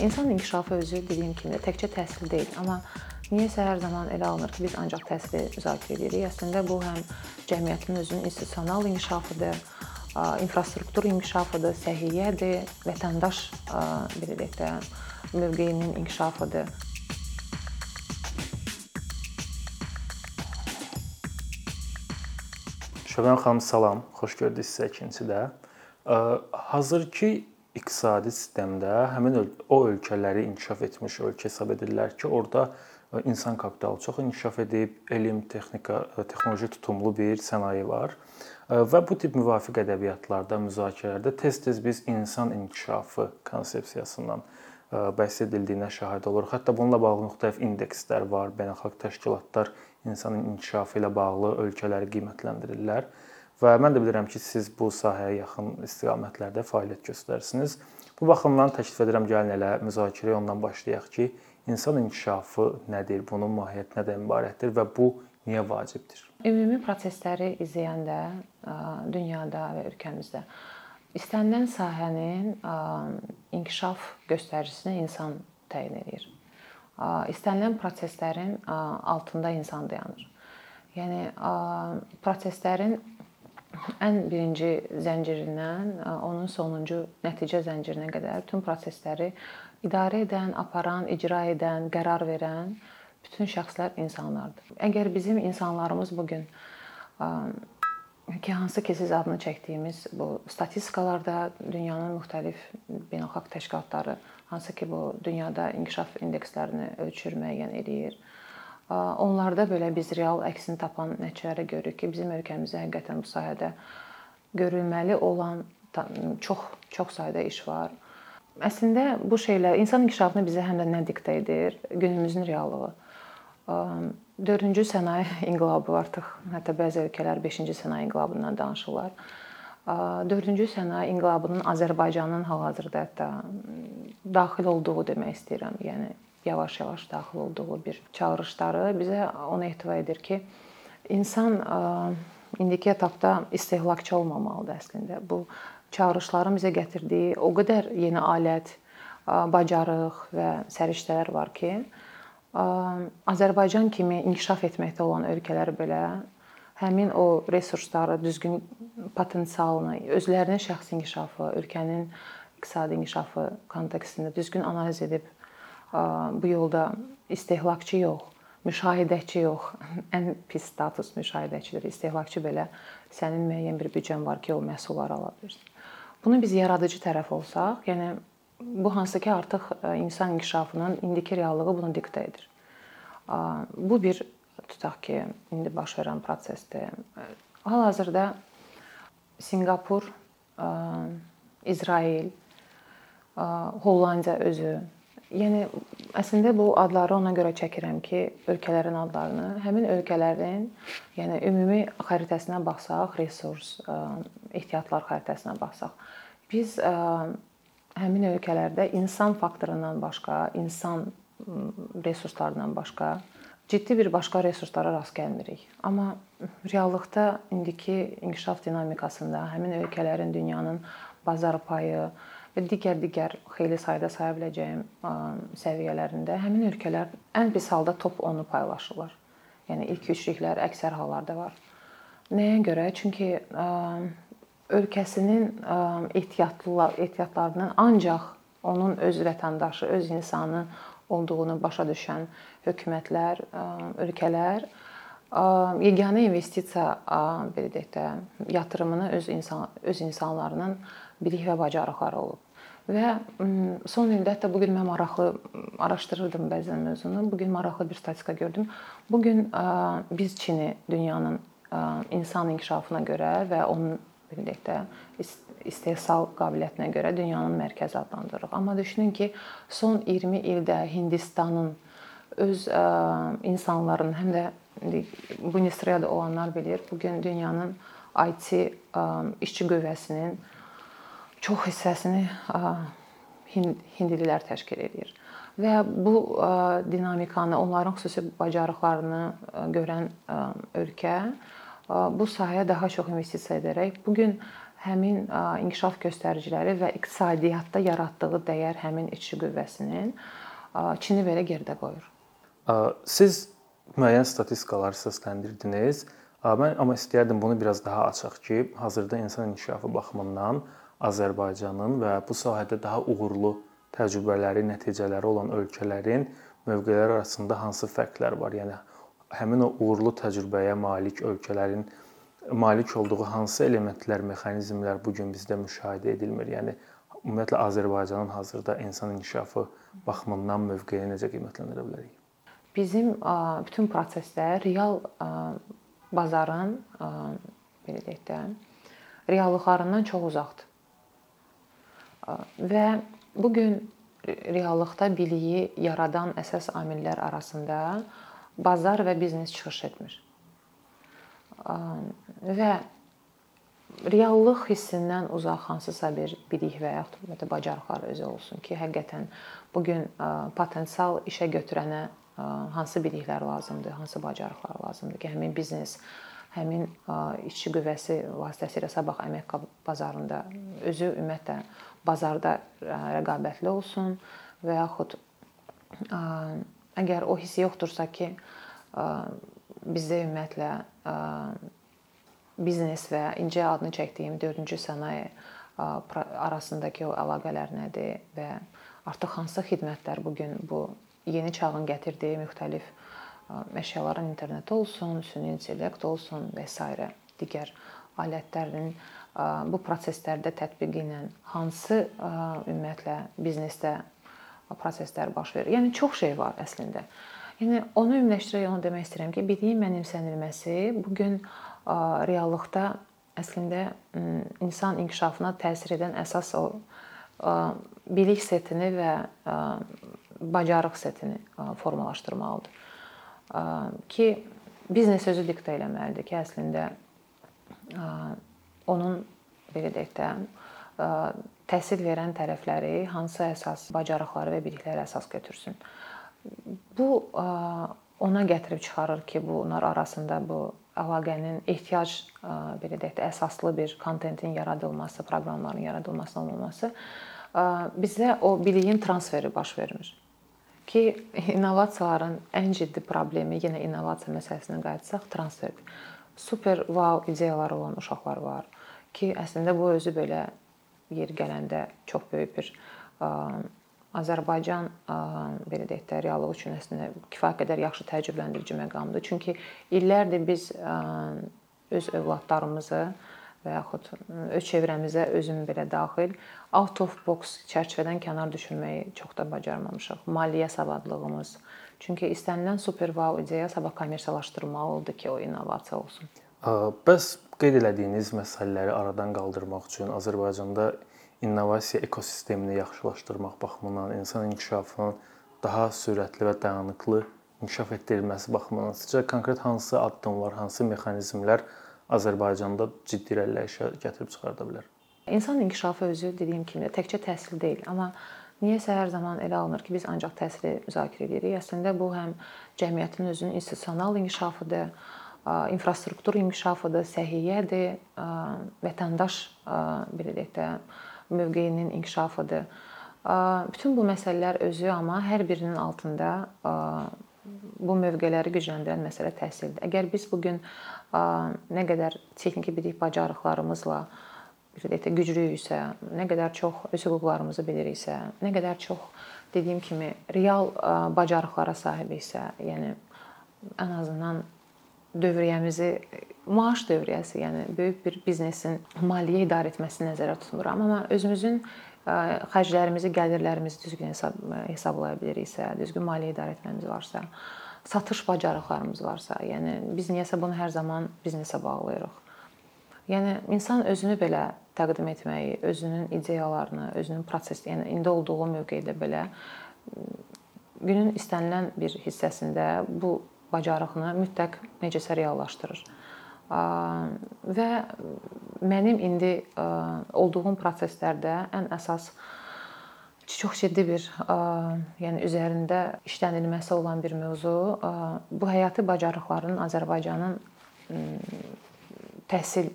İnsan inkişafı özü dediyim kimi təkcə təhsil deyil, amma niyəsə hər zaman elə alınır ki, biz ancaq təhsili müzakirə edirik. Əslində bu həm cəmiyyətin özünün institusional inkişafıdır, infrastruktur inkişafıdır, səhiyyədir, vətəndaş belə deyək də mövqeyinin inkişafıdır. Şöbən xanım salam, xoş gördük sizə ikincidə. Hazırki iqtisadi sistemdə həmin o ölkələri inkişaf etmiş ölkə hesab edirlər ki, orada insan kapitalı çox inkişaf edib, elm, texnika, texnoloji tutumlu bir sənaye var. Və bu tip müvafiq ədəbiyyatlarda, müzakirələrdə tez-tez biz insan inkişafı konsepsiyasından bəhs edildiyinə şahid oluruq. Hətta bununla bağlı müxtəlif indekslər var, beynəlxalq təşkilatlar insanın inkişafı ilə bağlı ölkələri qiymətləndirirlər. Və mən də bilirəm ki, siz bu sahəyə yaxın istiqamətlərdə fəaliyyət göstərirsiniz. Bu baxımdan təklif edirəm gəlin elə müzakirəyə ondan başlayaq ki, insan inkişafı nədir, bunun mahiyyəti nədən ibarətdir və bu niyə vacibdir? Ümumi prosesləri izləyəndə dünyada və ölkəmizdə istənilən sahənin inkişaf göstəricisini insan təyin edir. İstənilən proseslərin altında insan dayanır. Yəni proseslərin ən birinci zəncirindən onun sonuncu nəticə zəncirinə qədər bütün prosesləri idarə edən, aparan, icra edən, qərar verən bütün şəxslər insanlardır. Əgər bizim insanlarımız bu gün ki, hansı ki siz adını çəkdiyimiz bu statistikalarda dünyanın müxtəlif beynəlxalq təşkilatları hansı ki bu dünyada inkişaf indekslərini ölçür, müəyyən eləyir Onlarda belə biz real əksini tapan nəticələrə görürük ki, bizim ölkəmizdə həqiqətən bu sahədə görülməli olan çox çox sayda iş var. Əslində bu şeylər insan inkişafını bizə həm də nə diktə edir? Günümüzün reallığı. 4-cü sənaye inqilabı artıq hətta bəzi ölkələr 5-ci sənaye inqilabından danışırlar. 4-cü sənaye inqilabının Azərbaycanın hal-hazırda hətta daxil olduğu demək istəyirəm. Yəni yavaş-yavaş daxil olduğu bir çağırışları bizə onu ehtiva edir ki, insan indiki etapda istehlakçı olmamalıdır əslində. Bu çağırışların bizə gətirdiyi o qədər yeni alət, bacarıq və səriştələr var ki, Azərbaycan kimi inkişaf etməkdə olan ölkələr belə həmin o resursları, düzgün potensialını, özlərinin şəxsi inkişafı, ölkənin iqtisadi inkişafı kontekstində düzgün analiz edib bu yolda istehlakçı yox, müşahidəçi yox. Ən pis status müşahidəçidir. İstehlakçı belə sənin müəyyən bir büdcən var ki, o məhsulları ala bilirsən. Bunu biz yaradıcı tərəf olsaq, yəni bu hansı ki artıq insan inkişafının indiki reallığı bunu diktə edir. Bu bir tutaq ki, indi baş verən prosesdir. Hal-hazırda Sinqapur, İsrail, Hollandiya özü Yəni əslində bu adları ona görə çəkirəm ki, ölkələrin adlarını, həmin ölkələrin, yəni ümumi xəritəsinə baxsaq, resurs, ehtiyatlar xəritəsinə baxsaq, biz həmin ölkələrdə insan faktorundan başqa, insan resurslarından başqa ciddi bir başqa resurslara rast gəlmirik. Amma reallıqda indiki inkişaf dinamikasında həmin ölkələrin dünyanın bazar payı, və digər-digər xeyli sayda saya biləcəyim səviyyələrində həmin ölkələr ən pis halda top 10-u paylaşırlar. Yəni ilk üçlüklər əksər hallarda var. Nəyə görə? Çünki ölkəsinin ehtiyatlı ehtiyatlarından ancaq onun öz vətəndaşı, öz insanı olduğunu başa düşən hökumətlər, ölkələr yeganə investisiya belə deyək də yatırımını öz insan öz insanlarının bilik və bacarıqları olub. Və son ildə hətta bu gün mən maraqlı araşdırırdım bəzən mövzunu. Bu gün maraqlı bir statistika gördüm. Bu gün biz Çini dünyanın insan inkişafına görə və onun belə deyək də istehsal qabiliyyətinə görə dünyanın mərkəzi adlandırırıq. Amma düşünün ki, son 20 ildə Hindistanın öz insanların həm də bu industriyada olanlar bilir, bu gün dünyanın IT işçi qüvvəsinin çox hissəsini hindlilər təşkil edir. Və bu dinamikanı, onların xüsusi bacarıqlarını görən ölkə bu sahəyə daha çox investisiya edərək bu gün həmin inkişaf göstəriciləri və iqtisadiyyatda yaratdığı dəyər həmin içki qüvvəsinin Çini belə geridə qoyur. Siz müəyyən statistikalar səsləndirdiniz. Mən amma istəyərdim bunu biraz daha açaq ki, hazırda insan inkişafı baxımından Azərbaycanın və bu sahədə daha uğurlu təcrübələri, nəticələri olan ölkələrin mövqeləri arasında hansı fərqlər var? Yəni həmin o uğurlu təcrübəyə malik ölkələrin malik olduğu hansı elementlər, mexanizmlər bu gün bizdə müşahidə edilmir? Yəni ümumiyyətlə Azərbaycanın hazırda insan inkişafı baxımından mövqeyini necə qiymətləndirə bilərik? Bizim bütün proseslər real bazarın belə deyək də reallıqlarından çox uzaqdır. Və bu gün reallıqda biliyi yaradan əsas amillər arasında bazar və biznes çıxış etmir. Və reallıq hissindən uzaq hansısa bir bilik və yaxud ümumiyyətlə bacarıqlar özü olsun ki, həqiqətən bu gün potensial işə götürənə hansı biliklər lazımdır, hansı bacarıqlar lazımdır ki, həmin biznes, həmin işçi qüvvəsi vasitəsilə sabah əmək bazarında özü ümumiyyətlə bazarda rəqabətli olsun və yaxud əgər o hiss yoxdursa ki, bizdə ümumiyyətlə biznes və incə adını çəkdiyim 4-cü sənaye arasındakı o əlaqələr nədir və artıq hansı xidmətlər bu gün bu yeni çağın gətirdiyi müxtəlif əşyaların interneti olsun, süni intellekt olsun və s. digər alətlərin bu proseslərdə tətbiqi ilə hansı ümumiyyətlə biznesdə proseslər baş verir. Yəni çox şey var əslində. Yəni onu ümumiləşdirərək onu demək istəyirəm ki, biliyin mənimsənilməsi bu gün reallıqda əslində insan inkişafına təsir edən əsas o bilik setini və bacarıq setini formalaşdırmalıdır. Ki biznes özü diktə eləməlidir ki, əslində onun belə deyək də təhsil verən tərəfləri hansı əsas bacarıqları və bilikləri əsas götürsün. Bu ona gətirib çıxarır ki, bunlar arasında bu əlaqənin ehtiyac belə deyək də əsaslı bir kontentin yaradılması, proqramların yaradılması olmaması bizdə o biliyin transferi baş vermir. Ki innovasiyaların ən ciddi problemi yenə innovasiya məsələsinə qayıtsaq transferdir. Super wow ideyaları olan uşaqlar var ki, əslində bu özü belə yer gələndə çox böyük bir Azərbaycan belə deyək də reallıq üçün əslində kifayət qədər yaxşı təcrübələndirici məqamdır. Çünki illərdir biz öz övladlarımızı və yaxud öz çevrəmizə özüm belə daxil out of box çərçivədən kənar düşürməyi çox da bacarmamışıq. Maliyyə savadlığımız. Çünki istənilən super wow ideya sabah kommersiyalaşdırılmalıdır ki, o innovasiya olsun. Bəs qeyd elədiyiniz məsələləri aradan qaldırmaq üçün Azərbaycanda innovasiya ekosistemini yaxşılaşdırmaq baxımından, insan inkişafının daha sürətli və dayanıqlı inkişaf etdirilməsi baxımından sizcə konkret hansı addımlar, hansı mexanizmlər Azərbaycanda ciddi irəliləyişə gətirib çıxarda bilər? İnsan inkişafı özü dediyim kimi təkcə təhsil deyil, amma niyəsə hər zaman elə alınır ki, biz ancaq təhsili müzakirə edirik. Əslində bu həm cəmiyyətin özünün institusional inkişafıdır, infrastruktur inkişafıdır, səhiyyədir, vətəndaş belə deyək də mövqeyinin inkişafıdır. Bütün bu məsələlər özü amma hər birinin altında bu mövqeləri gücləndirən məsələ təhsildir. Əgər biz bu gün nə qədər texniki bilik bacarıqlarımızla də güclüyüksə, nə qədər çox öz hüquqlarımızı biliriksə, nə qədər çox dediyim kimi real bacarıqlara sahibiksə, yəni ən azından dövriyyəmizi maaş dövriyyəsi, yəni böyük bir biznesin maliyyə idarə etməsini nəzərdə tutmuram, amma özümüzün xərclərimizi, gəlirlərimizi düzgün hesab hesablaya biliriksə, düzgün maliyyə idarə etməmiz varsa, satış bacarıqlarımız varsa, yəni biz niyəsə bunu hər zaman biznesə bağlayırıq. Yəni insan özünü belə təqdim etməyi, özünün ideyalarını, özünün proses, yəni indi olduğu mövqedə belə günün istənilən bir hissəsində bu bacarığını mütləq necəsə reallaşdırır. Və mənim indi olduğum proseslərdə ən əsas çox ciddi bir, yəni üzərində işlənilməsi olan bir mövzu bu həyati bacarıqların Azərbaycanın təhsil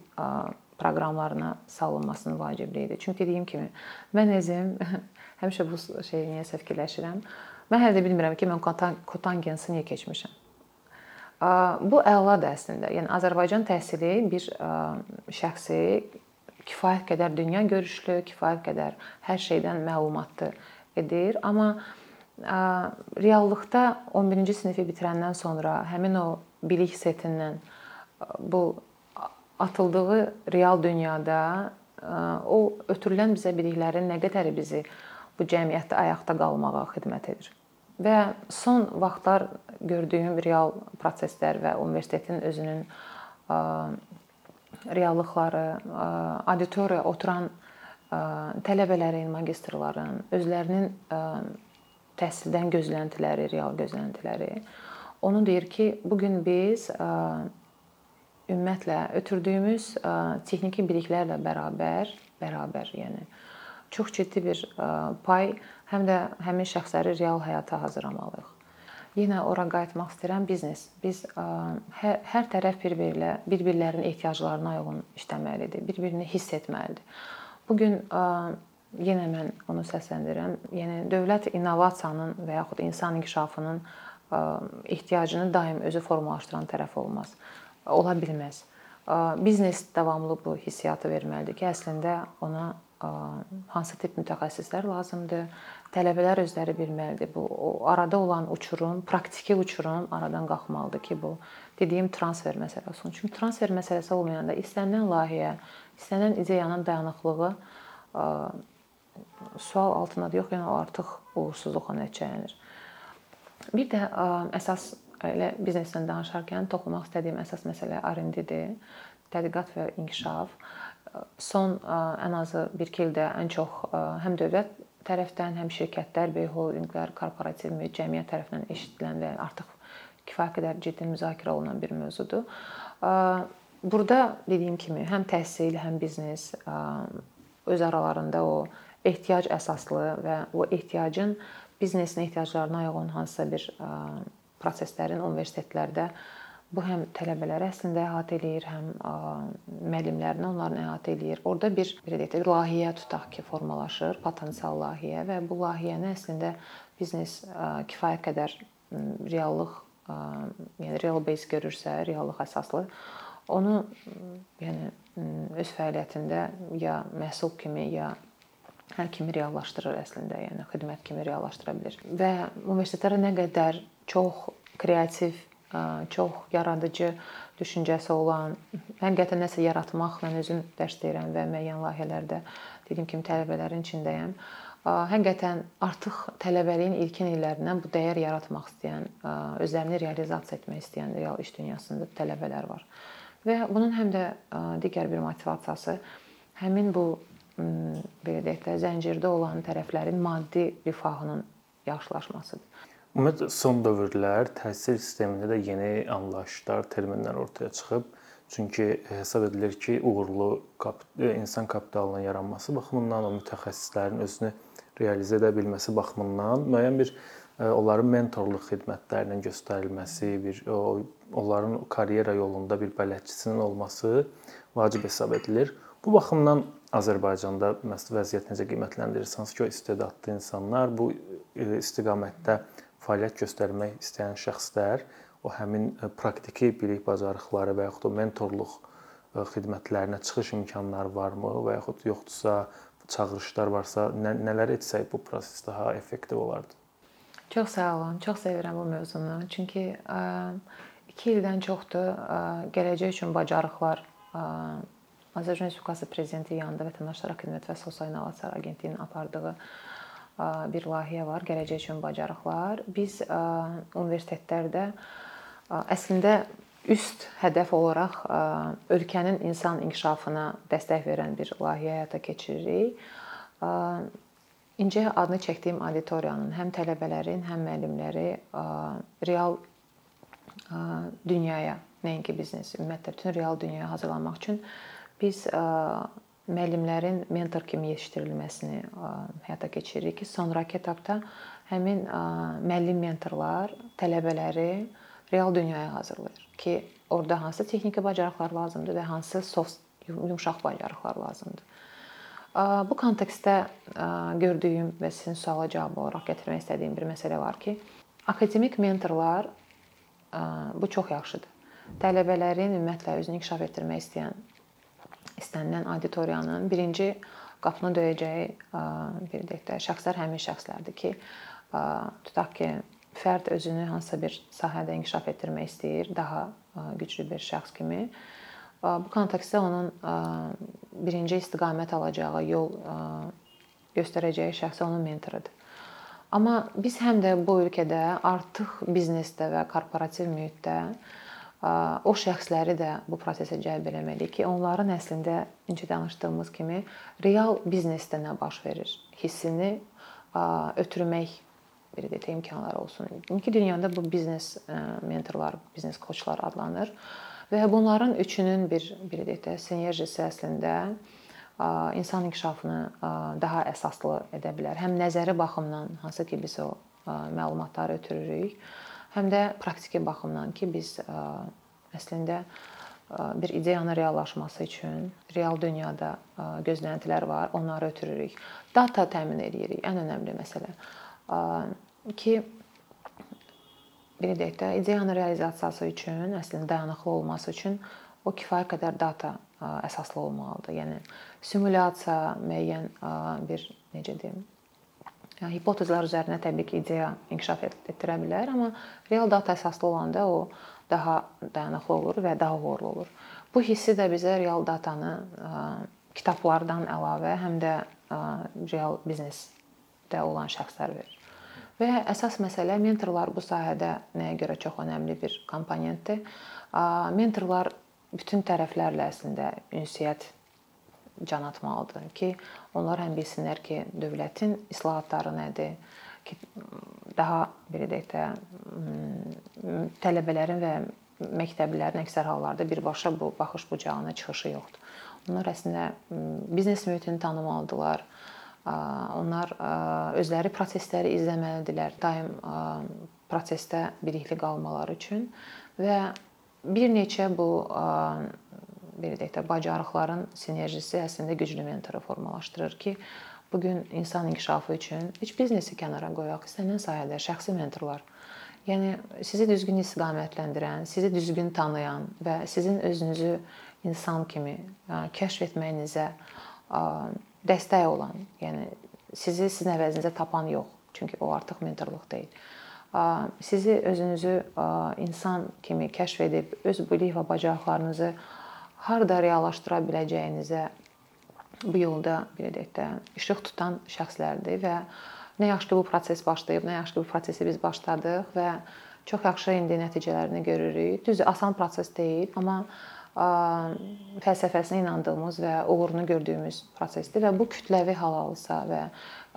proqramlarına salınmasının vacibliyidir. Çünki dediyim kimi mən özüm həmişə bu şeyi niyə fikirləşirəm. Mən hələ də bilmirəm ki, mən kotangensi niyə keçmişəm. Bu əladır əslində. Yəni Azərbaycan təhsili bir şəxsi kifayət qədər dünya görüşlü, kifayət qədər hər şeydən məlumatlı edir, amma reallıqda 11-ci sinifi bitirəndən sonra həmin o bilik setindən bu atıldığı real dünyada o ötürülən bizə biliklərin nə qədəri bizi bu cəmiyyətdə ayaqda qalmağa xidmət edir. Və son vaxtlar gördüyüm real proseslər və universitetin özünün reallıqları, auditoriyaya oturan tələbələrin, magistrların özlərinin təhsildən gözləntiləri, real gözləntiləri. Onu deyir ki, bu gün biz ümumiyyətlə ötürdüyümüz texniki biliklərlə bərabər, bərabər, yəni çox ciddi bir pay həm də həmin şəxsləri real həyata hazırlamalıyıq. Yenə ora qayıtmaq istəyirəm, biznes. Biz hər, hər tərəf bir-birilə, bir-birlərinin ehtiyaclarına uyğun işləməlidir, bir-birini hiss etməlidir. Bu gün yenə mən onu səsləndirirəm. Yəni dövlət innovasiyanın və yaxud insan inkişafının ehtiyacını daim özü formalaşdıran tərəf olmaz. Ola bilməz. Biznes davamlı bu hissiyatı verməlidir ki, əslində ona hansı tip mütəxəssislər lazımdır. Tələbələr özləri bilməlidir. Bu arada olan uçurum, praktiki uçurum aradan qalxmalıdır ki, bu dediyim transfer məsələsi olsun. Çünki transfer məsələsi olmayanda istənilən layihə, istənilən ideyanın dayanıqlığı sual altındadır. Yox, yəni artıq uğursuzluqla nəticələnir. Bir də əsas elə biznesdən danışarkən toxunmaq istədiyim əsas məsələ R&D-dir. Tədqiqat və inkişaf son ən azı 1-2 ildə ən çox həm dövlət tərəfdən, həm şirkətlər, böyük holdinqlər, korporativ cəmiyyət tərəfindən eşidilən və artıq kifayət qədər ciddi müzakirə olunan bir mövzudur. Burada dediyim kimi həm təhsil, həm biznes öz aralarında o ehtiyac əsaslı və o ehtiyacın biznesin ehtiyaclarına uyğun hansısa bir proseslərin universitetlərdə Bu həm tələbələri əslində əhatə eləyir, həm müəllimlərini onların əhatə eləyir. Orda bir belə deyək də layihə tutaq ki, formalaşır, potensial layihə və bu layihəni əslində biznes kifayət qədər reallıq, yəni real base görürsə, reallıq əsaslı onu yəni öz fəaliyyətində ya məhsul kimi, ya hər kimi reallaşdırır əslində, yəni xidmət kimi reallaşdıra bilər. Və universitetlərə nə qədər çox kreativ çox yaradıcı düşüncəsi olan, həqiqətən nəsə yaratmaq mən özüm dərs deyirəm və müəyyən layihələrdə dediyim kimi tələbələrin içindəyəm. Həqiqətən artıq tələbəliyin ilkin illərindən bu dəyər yaratmaq istəyən, özlərini realizasiya etmək istəyən real iş dünyasında tələbələr var. Və bunun həm də digər bir motivasiyası həmin bu belə deyək də zəncirdə olan tərəflərin maddi rifahının yaxşılaşmasıdır. Ümumiyyətlə son dövrlər təhsil sistemində də yeni anlayışlar, terminlər ortaya çıxıb. Çünki hesab edilir ki, uğurlu e, insan kapitalının yaranması baxımından, o mütəxəssislərin özünü realizə edə bilməsi baxımından müəyyən bir e, onların mentorluq xidmətlərinin göstərilməsi, bir onların karyera yolunda bir bələdçisinin olması vacib hesab edilir. Bu baxımdan Azərbaycanda məsəl vəziyyət necə qiymətləndirirsiniz ki, o istedadlı insanlar bu e, istiqamətdə fəaliyyət göstərmək istəyən şəxslər o həmin e, praktiki bilik bacarıqları və yaxud da mentorluq e, xidmətlərinə çıxış imkanları varmı və yaxud yoxdursa çağırışlar varsa nə, nələr etsək bu proses daha effektiv olardı? Çox sağ olun. Çox sevirəm bu mövzunu. Çünki 2 ildən çoxdur gələcək üçün bacarıqlar Azərbaycan Respublikası prezidenti yanında Vətəndaşlara Xidmət və Sosial İnnovasiya Agentliyinin apardığı bir layihə var, gələcək üçün bacarıqlar. Biz universitetlərdə əslində üst hədəf olaraq ölkənin insan inkişafına dəstək verən bir layihə həyata keçiririk. İncə adını çəkdiyim auditoriyanın həm tələbələrin, həm müəllimləri real dünyaya, nəinki biznes, ümumiyyətlə bütün real dünyaya hazırlanmaq üçün biz müəllimlərin mentor kimi yetişdirilməsini həyata keçiririk ki, sonrakı etapda həmin müəllim mentorlar tələbələri real dünyaya hazırlayır ki, orada hansı texniki bacarıqlar lazımdır və hansı soft yumşaq bacarıqlar lazımdır. Bu kontekstdə gördüyüm və sizin suala cavab olaraq gətirmək istədiyim bir məsələ var ki, akademik mentorlar bu çox yaxşıdır. Tələbələrin ümumiyyətlə özünü inkişaf etdirmək istəyən istənilən auditoriyanın birinci qapını döyəcəyi bir deyək də şəxslər həmin şəxslərdir ki, tutaq ki, fərd özünü hansısa bir sahədə inkişaf etdirmək istəyir, daha güclü bir şəxs kimi. Bu kontekstdə onun birinci istiqamət alacağı yol göstərəcəyi şəxs onun mentorudur. Amma biz həm də bu ölkədə artıq biznesdə və korporativ mühitdə o şəxsləri də bu prosesə cəlb etməliyik ki, onların əslində necə danışdığımız kimi real biznesdə nə baş verir hissini ötürmək bir də imkanları olsun. İndiki dünyada bu biznes mentorlar, biznes koçlar adlanır və bunların üçünün bir bir deyək də sinerjisi əslində insan inkişafını daha əsaslı edə bilər. Həm nəzəri baxımdan, hansı ki biz o məlumatları ötürürük, həm də praktiki baxımdan ki, biz əslində bir ideyanın reallaşması üçün real dünyada gözləntilər var, onları ötürürük. Data təmin edirik, ən önəmli məsələ. ki belə deyək də, ideyanın realizasiyası üçün, əslində dayanıqlı olması üçün o kifayət qədər data əsaslı olmalıdır. Yəni simulyasiya, müəyyən bir necə deyim, yəni hipotezlər üzərinə təbii ki, ideya inkişaf etdirə bilər, amma real data əsaslı olanda o daha dayanıqlı olur və daha uğurlu olur. Bu hissi də bizə real datanı kitablardan əlavə həm də real biznesdə olan şəxslər verir. Və əsas məsələ mentorlar bu sahədə nəyə görə çox önəmli bir komponentdir. Mentorlar bütün tərəflərlə əslində ünsiyyət can atmalıdır ki, onlar həm bilsinlər ki, dövlətin islahatları nədir, ki, daha belə deyək də tələbələrin və məktəblilərin əksər hallarda birbaşa bu baxış bucağına çıxışı yoxdur. Onlar əslində biznes mühitini tanımalıdırlar Onlar özləri prosesləri izləməlidirlər. Daim prosesdə bilikli qalmaları üçün və bir neçə bu belə deyək də bacarıqların sinerjisi əslində güclü mentoru formalaşdırır ki, bu gün insan inkişafı üçün heç biznesi kənara qoyaq, istənilən sahədə şəxsi mentorlar Yəni sizi düzgün istiqamətləndirən, sizi düzgün tanıyan və sizin özünüzü insan kimi kəşf etməyinizə dəstək olan, yəni sizi sizin əvəzinizə tapan yox, çünki o artıq mentorluq deyil. Sizi özünüzü insan kimi kəşf edib öz bilik və bacarıqlarınızı harda reallaşdıra biləcəyinizə bu yolda belə deyək də işıq tutan şəxslərdir və nə yaxşı ki bu proses başlayıb, nə yaxşı ki bu prosesi biz başladıq və çox yaxşı indi nəticələrini görürük. Düzdür, asan proses deyil, amma fəlsəfəsinə inandığımız və uğurunu gördüyümüz prosesdir və bu kütləvi hal alsa və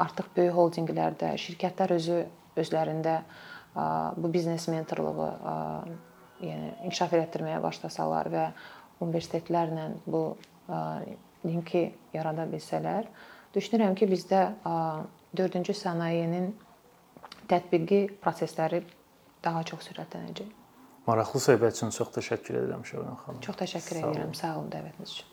artıq böyük holdinqlərdə şirkətlər özü özlərində bu biznes mentorluğu yəni inkişaf etdirməyə başlasalar və universitetlərlə bu linki yarada bilsələr, düşünürəm ki, bizdə 4-cü sənayenin tətbiqi prosesləri daha çox sürətlənəcək. Maraqlı söhbət üçün çox təşəkkür edirəm Şövran xanım. Çox təşəkkür Sağ edirəm. Sağ olun dəvətiniz üçün.